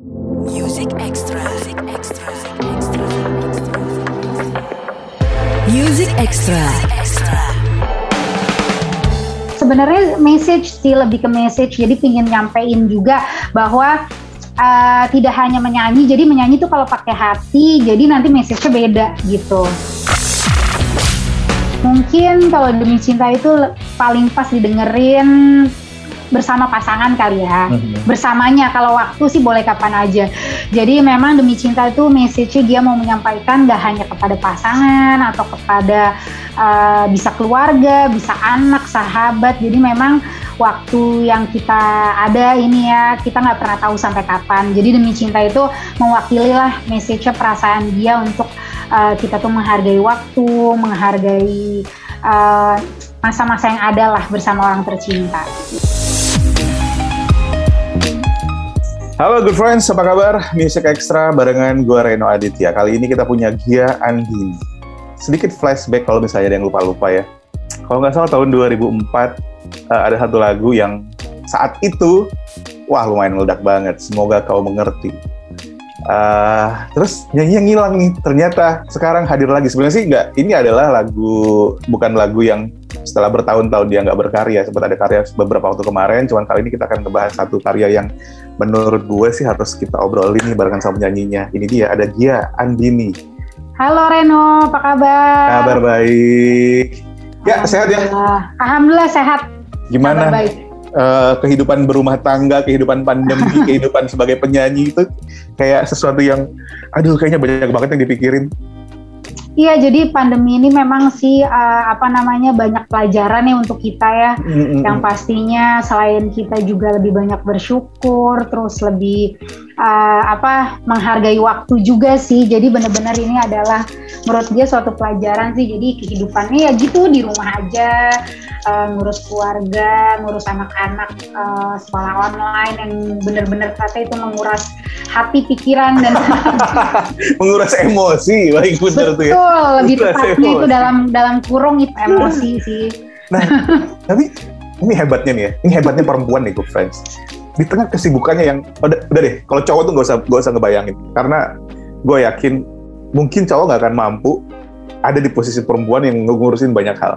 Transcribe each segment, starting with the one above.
Music Extra. Music Extra. Music Extra. Sebenarnya message sih lebih ke message. Jadi pingin nyampein juga bahwa uh, tidak hanya menyanyi. Jadi menyanyi tuh kalau pakai hati. Jadi nanti message-nya beda gitu. Mungkin kalau demi cinta itu paling pas didengerin bersama pasangan kali ya. Mm-hmm. Bersamanya kalau waktu sih boleh kapan aja. Jadi memang demi cinta itu message dia mau menyampaikan gak hanya kepada pasangan atau kepada uh, bisa keluarga, bisa anak, sahabat. Jadi memang waktu yang kita ada ini ya kita nggak pernah tahu sampai kapan. Jadi demi cinta itu mewakili lah message perasaan dia untuk uh, kita tuh menghargai waktu, menghargai uh, masa-masa yang ada lah bersama orang tercinta. Halo good friends, apa kabar? Music Extra barengan gue Reno Aditya. Kali ini kita punya Gia Andini. Sedikit flashback kalau misalnya ada yang lupa-lupa ya. Kalau nggak salah tahun 2004 uh, eh, ada satu lagu yang saat itu wah lumayan meledak banget. Semoga kau mengerti. Uh, terus nyanyi yang hilang nih ternyata sekarang hadir lagi sebenarnya sih nggak ini adalah lagu bukan lagu yang setelah bertahun-tahun dia nggak berkarya sempat ada karya beberapa waktu kemarin cuman kali ini kita akan ngebahas satu karya yang menurut gue sih harus kita obrolin nih barengan sama penyanyinya. Ini dia ada Gia Andini. Halo Reno. Apa kabar? Kabar baik. Ya sehat ya? Alhamdulillah sehat. Gimana? Kabar baik. Uh, kehidupan berumah tangga, kehidupan pandemi, kehidupan sebagai penyanyi itu kayak sesuatu yang aduh kayaknya banyak banget yang dipikirin. Iya, jadi pandemi ini memang sih uh, apa namanya banyak pelajaran ya untuk kita ya. Mm-hmm. Yang pastinya selain kita juga lebih banyak bersyukur, terus lebih uh, apa menghargai waktu juga sih. Jadi benar-benar ini adalah menurut dia suatu pelajaran sih. Jadi kehidupannya ya gitu di rumah aja, uh, ngurus keluarga, ngurus anak-anak, uh, sekolah online yang benar-benar kata itu menguras hati, pikiran dan menguras emosi, baik benar tuh ya. Betul, lebih tepatnya itu dalam dalam kurung itu emosi sih. Nah, tapi ini hebatnya nih ya, ini hebatnya perempuan nih, good friends. Di tengah kesibukannya yang udah, udah deh, kalau cowok tuh gak usah gak usah ngebayangin, karena gue yakin mungkin cowok gak akan mampu ada di posisi perempuan yang ngurusin banyak hal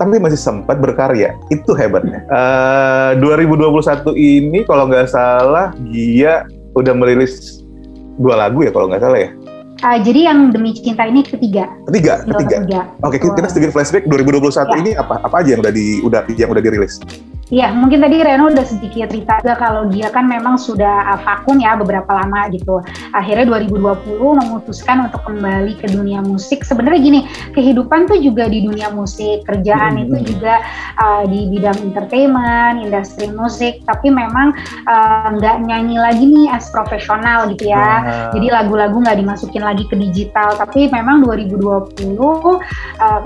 tapi masih sempat berkarya. Itu hebatnya. Uh, 2021 ini kalau nggak salah dia udah merilis dua lagu ya kalau nggak salah ya. Uh, jadi yang demi cinta ini ketiga. Ketiga, ketiga. ketiga. Oke, okay, kita sedikit flashback 2021 ya. ini apa apa aja yang udah di udah yang udah dirilis? Iya, mungkin tadi Reno udah sedikit cerita juga kalau dia kan memang sudah vakum ya beberapa lama gitu. Akhirnya 2020 memutuskan untuk kembali ke dunia musik. Sebenarnya gini, kehidupan tuh juga di dunia musik, kerjaan hmm. itu juga uh, di bidang entertainment, industri musik, tapi memang uh, nggak uh, nyanyi lagi nih as profesional gitu ya. Hmm. Jadi lagu-lagu nggak dimasukin lagi ke digital, tapi memang 2020 uh,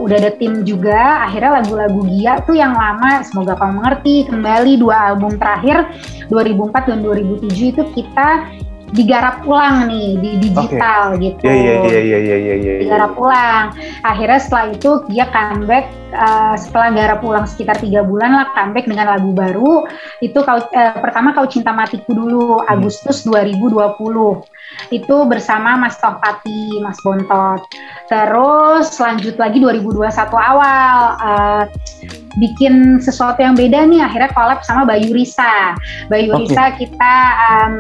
udah ada tim juga. Akhirnya lagu-lagu Gia tuh yang lama, semoga kamu mengerti kembali dua album terakhir 2004 dan 2007 itu kita digarap ulang nih di digital okay. gitu. Iya iya iya iya iya iya. iya. Digarap ulang. Akhirnya setelah itu dia comeback uh, setelah garap ulang sekitar tiga bulan lah comeback dengan lagu baru. Itu kau uh, pertama kau cinta matiku dulu hmm. Agustus 2020. Itu bersama Mas Tohpati, Mas Bontot. Terus lanjut lagi 2021 awal uh, bikin sesuatu yang beda nih akhirnya collab sama Bayu Risa. Bayu okay. Risa kita um,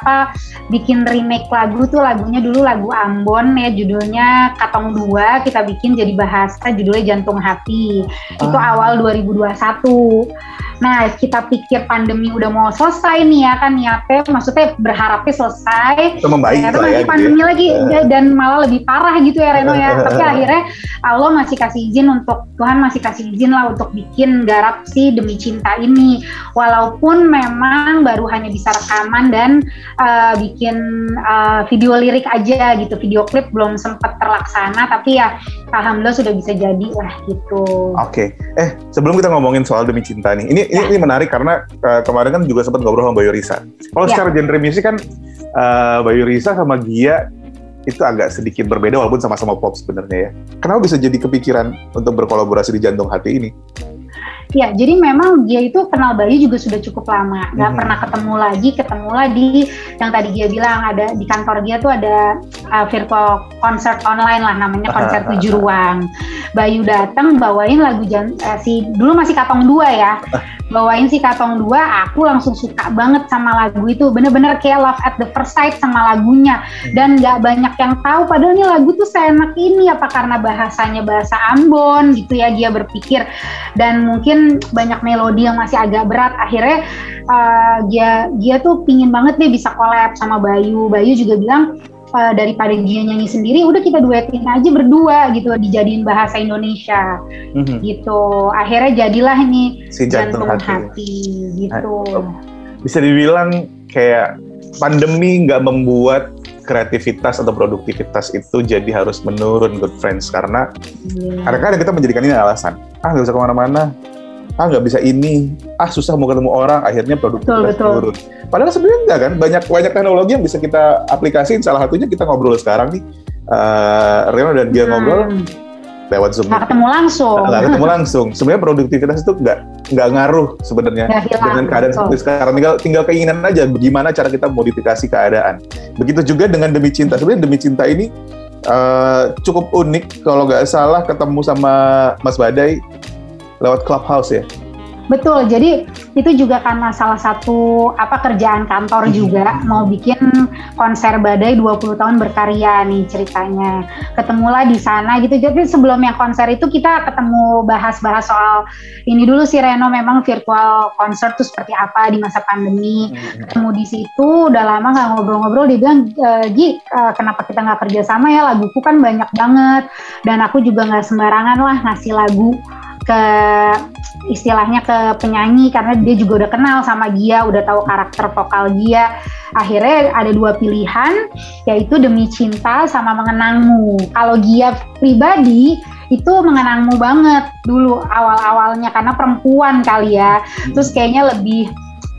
apa bikin remake lagu tuh lagunya dulu lagu Ambon ya judulnya Katong 2 kita bikin jadi bahasa judulnya Jantung Hati. Ah. Itu awal 2021. Nah, kita pikir pandemi udah mau selesai nih ya kan niatnya, maksudnya berharapnya selesai. Itu membaik lah ya. pandemi gitu ya. lagi uh. dan malah lebih parah gitu ya Reno ya. Tapi akhirnya Allah masih kasih izin untuk Tuhan masih kasih izin lah untuk bikin garap si demi cinta ini. Walaupun memang baru hanya bisa rekaman dan uh, bikin uh, video lirik aja gitu, video klip belum sempat terlaksana. Tapi ya alhamdulillah sudah bisa jadi lah gitu. Oke, okay. eh sebelum kita ngomongin soal demi cinta nih, ini ini, ini menarik karena uh, kemarin kan juga sempat ngobrol sama Bayu Risa. Kalau ya. secara genre musik kan uh, Bayu Risa sama Gia itu agak sedikit berbeda walaupun sama-sama pop sebenarnya ya. Kenapa bisa jadi kepikiran untuk berkolaborasi di Jantung Hati ini? Ya, jadi memang dia itu kenal Bayu juga sudah cukup lama. Nggak Mhm. pernah ketemu lagi, ketemu lagi yang tadi dia bilang ada di kantor dia tuh ada uh, virtual concert online lah namanya konser tujuh ruang. Bayu datang bawain lagu jan, eh, si dulu masih Katong dua ya. Bawain si Katong dua, aku langsung suka banget sama lagu itu. Bener-bener kayak love at the first sight sama lagunya. Dan nggak banyak yang tahu padahal ini lagu tuh seenak ini apa karena bahasanya bahasa Ambon gitu ya dia berpikir dan mungkin banyak melodi yang masih agak berat akhirnya uh, dia dia tuh pingin banget deh bisa collab sama Bayu Bayu juga bilang uh, daripada dia nyanyi sendiri udah kita duetin aja berdua gitu dijadiin bahasa Indonesia Mhm. gitu akhirnya jadilah ini Si jantung, jantung hati. hati, gitu Bisa dibilang kayak pandemi nggak membuat kreativitas atau produktivitas itu jadi harus menurun good friends karena Iya. kadang-kadang kita menjadikan ini alasan ah nggak bisa ke mana-mana ah nggak bisa ini. Ah susah mau ketemu orang akhirnya produktivitas Betul, betul. turun padahal sebenarnya enggak kan? Banyak banyak teknologi yang bisa kita aplikasiin. Salah satunya kita ngobrol sekarang nih. Eh Reno dan dia Hmm, ngobrol lewat zoom. Nggak ketemu langsung. Nggak ketemu langsung. Sebenarnya produktivitas itu nggak nggak ngaruh sebenarnya dengan keadaan betul. seperti sekarang. Tinggal tinggal keinginan aja bagaimana cara kita modifikasi keadaan. Begitu juga dengan demi cinta. Sebenarnya demi cinta ini eh, cukup unik kalau nggak salah ketemu sama Mas Badai lewat clubhouse ya Betul, jadi itu juga karena salah satu apa kerjaan kantor juga mau bikin konser badai 20 tahun berkarya nih ceritanya. Ketemulah di sana gitu. Jadi sebelum yang konser itu kita ketemu bahas-bahas soal ini dulu sih Reno memang virtual konser tuh seperti apa di masa pandemi. Ketemu di situ udah lama nggak ngobrol-ngobrol dia bilang "E, Gi eh, kenapa kita nggak kerja sama ya laguku kan banyak banget dan aku juga nggak sembarangan lah ngasih lagu ke istilahnya ke penyanyi karena dia juga udah kenal sama Gia, udah tahu karakter vokal Gia. Akhirnya ada dua pilihan yaitu demi cinta sama mengenangmu. Kalau Gia pribadi itu mengenangmu banget dulu awal-awalnya karena perempuan kali ya. Terus kayaknya lebih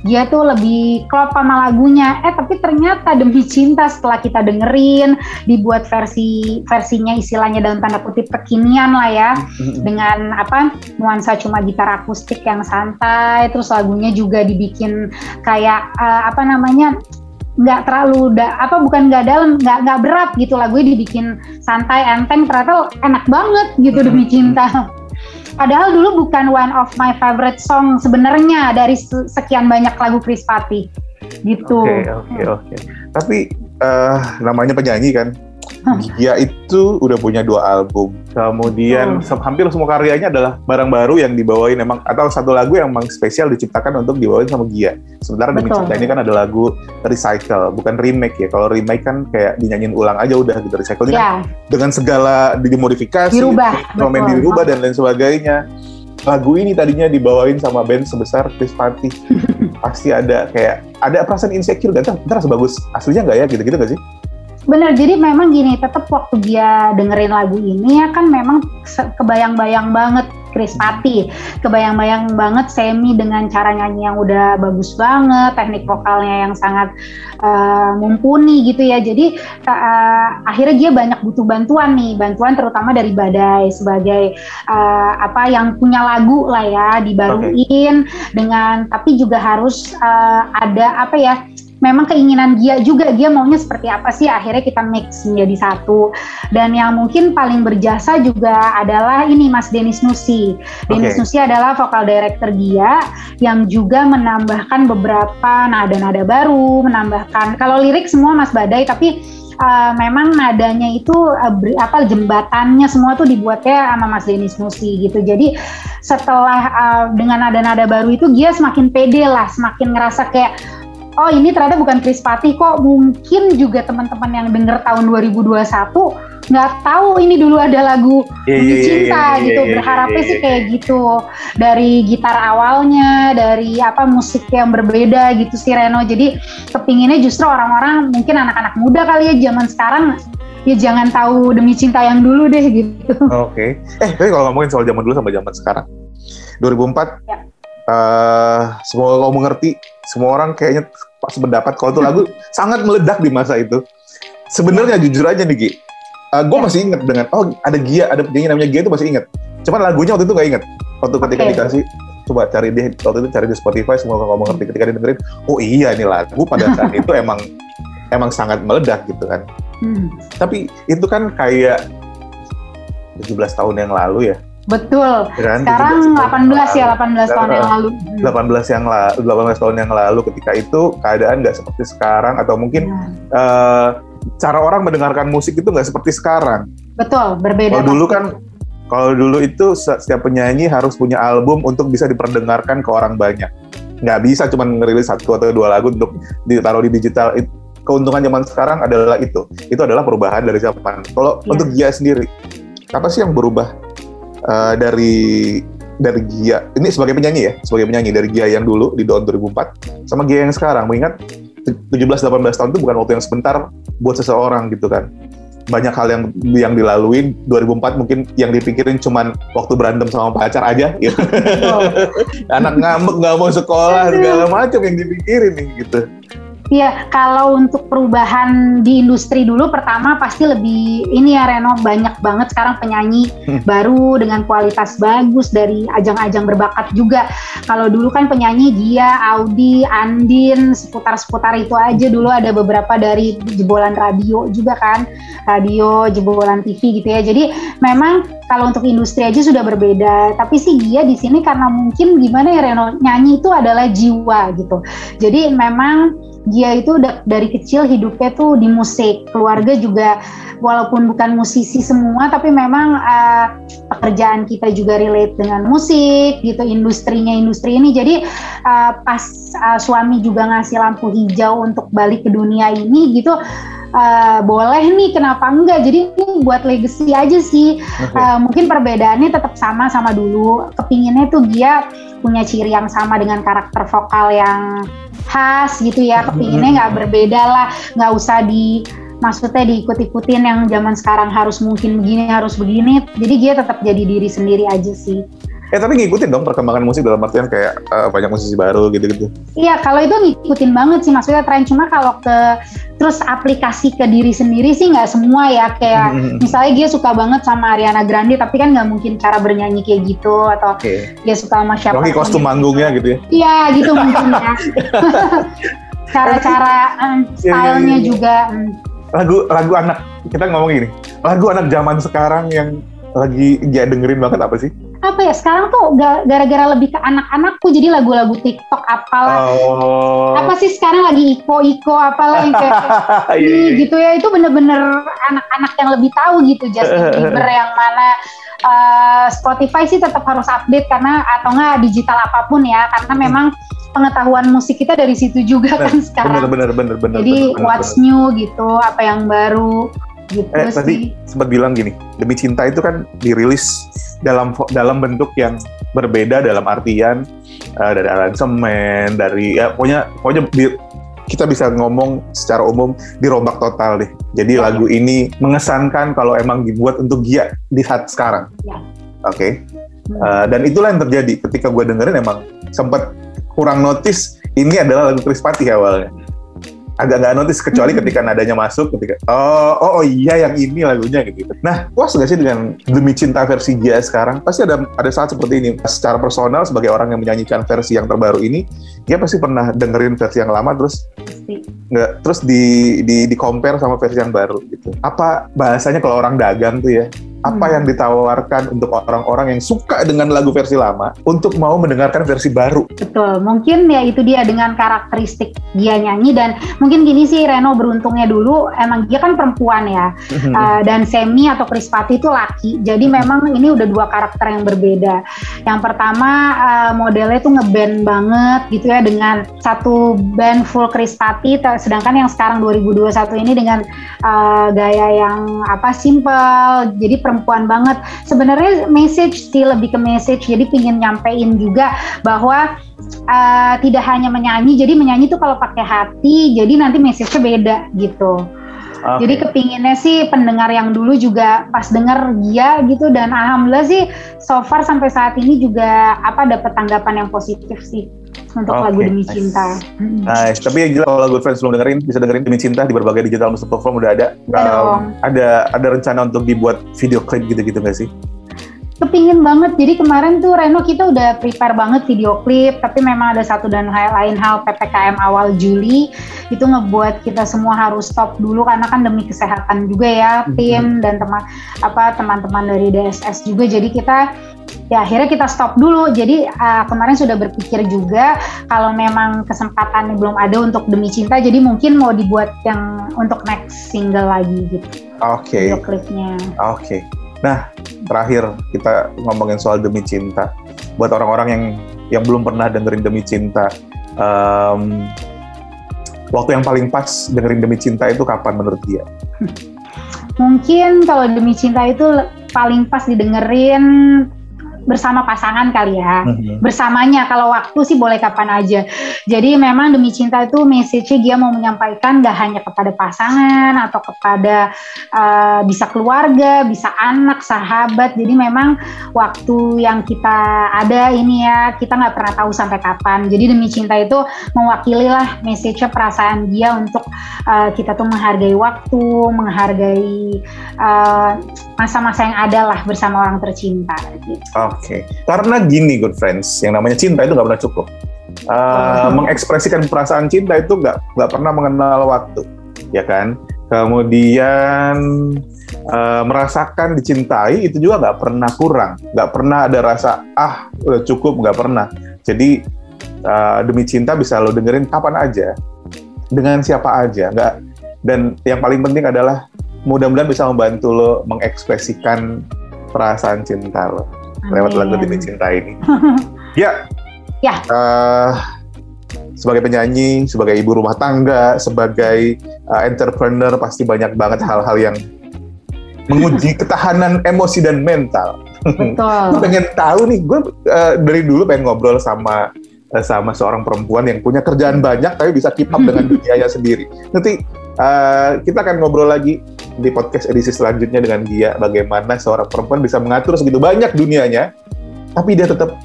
dia tuh lebih klop sama lagunya. Eh tapi ternyata demi cinta setelah kita dengerin dibuat versi versinya istilahnya dalam tanda kutip kekinian lah ya. Dengan apa nuansa cuma gitar akustik yang santai terus lagunya juga dibikin kayak eh, apa namanya nggak terlalu da, apa bukan nggak dalam nggak nggak berat gitu lagunya dibikin santai enteng ternyata enak banget gitu demi cinta padahal dulu bukan one of my favorite song sebenarnya dari se- sekian banyak lagu Chris Patti gitu. Oke, oke, oke. Tapi eh, namanya penyanyi kan, dia itu udah punya dua album. Kemudian se- hampir semua karyanya adalah barang baru yang dibawain memang atau satu lagu yang memang spesial diciptakan untuk dibawain sama Gia. Sementara demi cinta ini kan ada lagu recycle, bukan remake ya. Kalau remake kan kayak dinyanyiin ulang aja udah gitu. Recycle ini kan ya dengan segala dimodifikasi, Dirubah, komen dirubah dan lain sebagainya. Lagu ini tadinya dibawain sama band sebesar Chris Patti. Pasti ada kayak ada perasaan insecure gak? Ntar, ntar sebagus aslinya nggak ya gitu-gitu gak sih? Bener, jadi memang gini, tetap waktu dia dengerin lagu ini ya kan memang kebayang-bayang banget Chris Patti, kebayang-bayang banget Semi dengan cara nyanyi yang udah bagus banget, teknik vokalnya yang sangat uh, mumpuni gitu ya. Jadi uh, akhirnya dia banyak butuh bantuan nih, bantuan terutama dari Badai sebagai uh, apa yang punya lagu lah ya, dibaruin dengan tapi juga harus uh, ada apa ya memang keinginan Gia juga dia maunya seperti apa sih? Akhirnya kita mix menjadi satu. Dan yang mungkin paling berjasa juga adalah ini Mas Denis Nusi. Denis Oke. Nusi adalah vokal director Gia yang juga menambahkan beberapa nada-nada baru menambahkan kalau lirik semua Mas Badai tapi uh, memang nadanya itu uh, apa jembatannya semua tuh dibuatnya sama Mas Denis Nusi gitu. Jadi setelah uh, dengan nada-nada baru itu Gia semakin pede lah semakin ngerasa kayak oh ini ternyata bukan Chris Patti kok mungkin juga teman-teman yang denger tahun 2021 nggak tahu ini dulu ada lagu Demi iya, iya, cinta iya, gitu iya, iya, berharapnya iya, sih iya. kayak gitu dari gitar awalnya dari apa musik yang berbeda gitu sih Reno jadi kepinginnya justru orang-orang mungkin anak-anak muda kali ya zaman sekarang ya jangan tahu demi cinta yang dulu deh gitu Oke. Eh, tapi kalau ngomongin soal zaman dulu sama zaman sekarang. 2004 Ya. eh, semua kamu mengerti, semua orang kayaknya pas pendapat kalau itu lagu sangat meledak di masa itu. Sebenarnya jujur aja nih Gi, gue Ya. masih inget dengan oh ada Gia, ada penyanyi namanya Gia itu masih inget. Cuman lagunya waktu itu gak inget. Waktu ketika dikasih coba cari di waktu itu cari di Spotify semua ngomong ngerti ketika dengerin oh iya ini lagu pada saat itu emang emang sangat meledak gitu kan Hmm. tapi itu kan kayak 17 tahun yang lalu ya Betul. ya kan? Sekarang 17 tahun 18 ya, 18 tahun yang lalu. Hmm. 18 yang lalu 18 tahun yang lalu ketika itu keadaan nggak seperti sekarang atau mungkin Nah, eh, cara orang mendengarkan musik itu nggak seperti sekarang Betul, berbeda. Kalau dulu kan kalau dulu itu se- setiap penyanyi harus punya album untuk bisa diperdengarkan ke orang banyak. Nggak bisa cuma ngerilis satu atau dua lagu untuk ditaruh di digital. It- keuntungan zaman sekarang adalah itu. Itu adalah perubahan dari zaman. Kalau Iya. untuk Gia sendiri, apa sih yang berubah eh, dari dari Gia? Ini sebagai penyanyi ya, sebagai penyanyi dari Gia yang dulu di tahun 2004 sama Gia yang sekarang. Mengingat 17-18 tahun itu bukan waktu yang sebentar buat seseorang gitu kan banyak hal yang yang dilalui 2004 mungkin yang dipikirin cuman waktu berantem sama pacar aja gitu. Anak ngambek nggak mau sekolah segala macam yang dipikirin nih gitu Iya, kalau untuk perubahan di industri dulu pertama pasti lebih ini ya Reno banyak banget sekarang penyanyi Hmm. baru dengan kualitas bagus dari ajang-ajang berbakat juga. Kalau dulu kan penyanyi Gia, Audi, Andin, seputar-seputar itu aja dulu ada beberapa dari jebolan radio juga kan, radio, jebolan TV gitu ya. Jadi memang kalau untuk industri aja sudah berbeda. Tapi sih Gia di sini karena mungkin gimana ya Reno nyanyi itu adalah jiwa gitu. Jadi memang dia itu da- dari kecil hidupnya tuh di musik, keluarga juga walaupun bukan musisi semua, tapi memang eh, pekerjaan kita juga relate dengan musik gitu, industrinya industri ini. Jadi eh, pas eh, suami juga ngasih lampu hijau untuk balik ke dunia ini gitu, eh, boleh nih kenapa enggak? Jadi ini buat legacy aja sih. Eh, mungkin perbedaannya tetap sama sama dulu. Kepinginnya tuh dia punya ciri yang sama dengan karakter vokal yang khas gitu ya. Kepinginnya nggak berbeda lah, nggak usah di maksudnya diikut-ikutin yang zaman sekarang harus mungkin begini harus begini. Jadi dia tetap jadi diri sendiri aja sih. eh tapi ngikutin dong perkembangan musik dalam artian kayak eh, banyak musisi baru gitu-gitu Iya, kalau itu ngikutin banget sih maksudnya tren cuma kalau ke terus aplikasi ke diri sendiri sih nggak semua ya kayak Mhm. misalnya dia suka banget sama Ariana Grande tapi kan nggak mungkin cara bernyanyi kayak gitu atau oke dia suka sama siapa Rocky kostum manggungnya gitu ya Iya gitu mungkin ya. Cara-cara em, stylenya iya. juga em, lagu lagu anak kita ngomong gini lagu anak zaman sekarang yang lagi dia dengerin banget apa sih apa ya sekarang tuh ga- gara-gara lebih ke anak-anakku jadi lagu-lagu TikTok apalah. Oh. Apa sih sekarang lagi iko-iko apalah yang kayak Ih, iya, iya. gitu ya itu bener-bener anak-anak yang lebih tahu gitu Justin Bieber yang mana eh, Spotify sih tetap harus update karena atau enggak digital apa pun ya karena memang pengetahuan musik kita dari situ juga kan bener sekarang bener bener bener jadi bener, bener, what's bener. new gitu apa yang baru gitu eh tadi sempat bilang gini demi cinta itu kan dirilis dalam dalam bentuk yang berbeda dalam artian eh, dari aransemen dari ya pokoknya pokoknya di- kita bisa ngomong secara umum dirombak total deh jadi Ya. lagu ini mengesankan kalau emang dibuat untuk Gia di saat sekarang Ya. oke Hmm. Eh, dan itulah yang terjadi ketika gue dengerin emang sempat kurang notice ini adalah lagu Chris Patih awalnya agak nggak notice kecuali Hmm. ketika nadanya masuk ketika oh, oh oh iya yang ini lagunya gitu. Nah puas nggak sih dengan demi cinta versi Gia sekarang? Pasti ada ada saat seperti ini. Secara personal sebagai orang yang menyanyikan versi yang terbaru ini, dia pasti pernah dengerin versi yang lama terus nggak terus di di di compare sama versi yang baru gitu. Apa bahasanya kalau orang dagang tuh ya? Apa Hmm. yang ditawarkan untuk orang-orang yang suka dengan lagu versi lama untuk mau mendengarkan versi baru? Betul, mungkin ya itu dia dengan karakteristik dia nyanyi dan mungkin gini sih Reno beruntungnya dulu emang dia kan perempuan ya. Uh, dan Semi atau Krispati itu laki. Jadi memang ini udah dua karakter yang berbeda. Yang pertama uh, modelnya tuh ngeband banget gitu ya dengan satu band full Krispati sedangkan yang sekarang 2021 ini dengan uh, gaya yang apa simple. Jadi perempuan banget. Sebenarnya message sih lebih ke message. Jadi pingin nyampein juga bahwa uh, tidak hanya menyanyi jadi menyanyi tuh kalau pakai hati jadi nanti message-nya beda gitu Oke. jadi kepinginnya sih pendengar yang dulu juga pas denger dia gitu dan alhamdulillah sih so far sampai saat ini juga apa dapat tanggapan yang positif sih untuk Oke, lagu demi nice. cinta. Hmm. Nice. Tapi yang jelas kalau lagu fans belum dengerin, bisa dengerin Demi Cinta di berbagai digital music platform udah ada. Dong. ada ada rencana untuk dibuat video klip gitu-gitu nggak sih? Kepingin banget. Jadi kemarin tuh Reno kita udah prepare banget video klip, tapi memang ada satu dan hal lain hal PPKM awal Juli itu ngebuat kita semua harus stop dulu karena kan demi kesehatan juga ya Mhm. tim dan teman apa teman-teman dari DSS juga. Jadi kita ya akhirnya kita stop dulu. Jadi uh, kemarin sudah berpikir juga kalau memang kesempatannya belum ada untuk demi cinta, jadi mungkin mau dibuat yang untuk next single lagi gitu Oke, video klipnya. oke. Nah, terakhir kita ngomongin soal demi cinta. Buat orang-orang yang yang belum pernah dengerin demi cinta, em, waktu yang paling pas dengerin demi cinta itu kapan menurut dia? Mungkin kalau demi cinta itu paling pas didengerin bersama pasangan kali ya. Bersamanya kalau waktu sih boleh kapan aja. Jadi memang demi cinta itu message-nya dia mau menyampaikan gak hanya kepada pasangan atau kepada uh, bisa keluarga, bisa anak, sahabat. Jadi memang waktu yang kita ada ini ya kita nggak pernah tahu sampai kapan. Jadi demi cinta itu mewakili lah message-nya perasaan dia untuk uh, kita tuh menghargai waktu, menghargai uh, masa-masa yang ada lah bersama orang tercinta. Gitu. Oke, karena gini good friends, yang namanya cinta itu nggak pernah cukup. Uh. Mengekspresikan perasaan cinta itu nggak nggak pernah mengenal waktu, ya kan? Kemudian uh, merasakan dicintai itu juga nggak pernah kurang, nggak pernah ada rasa ah udah cukup nggak pernah. Jadi uh, demi cinta bisa lo dengerin kapan aja, dengan siapa aja, nggak. Dan yang paling penting adalah mudah-mudahan bisa membantu lo mengekspresikan perasaan cinta lo lewat lagu Amin. Demi Cinta ini. ya. Ya. Eh, sebagai penyanyi, sebagai ibu rumah tangga, sebagai eh, entrepreneur pasti banyak banget hal-hal yang menguji ketahanan emosi dan mental. Gue Betul. pengen tahu nih, gue eh, dari dulu pengen ngobrol sama eh, sama seorang perempuan yang punya kerjaan banyak tapi bisa keep up dengan dunianya sendiri. Nanti eh, kita akan ngobrol lagi di podcast edisi selanjutnya dengan dia bagaimana seorang perempuan bisa mengatur segitu banyak dunianya tapi dia tetap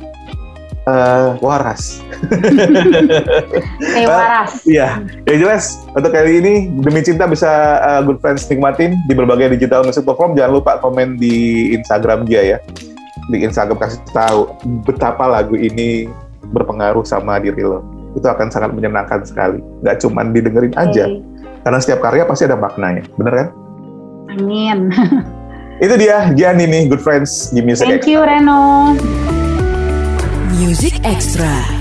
eh, waras. Kayak waras. Iya, ya jelas untuk kali ini demi cinta bisa uh, good friends nikmatin di berbagai digital music platform. Jangan lupa komen di Instagram dia ya. Di Instagram kasih tahu betapa lagu ini berpengaruh sama diri lo. Itu akan sangat menyenangkan sekali. Gak cuman didengerin aja, Oke. Karena setiap karya pasti ada maknanya. Bener kan? Amin. Itu dia Gianni nih, good friends di Music Thank you Reno. Music Extra.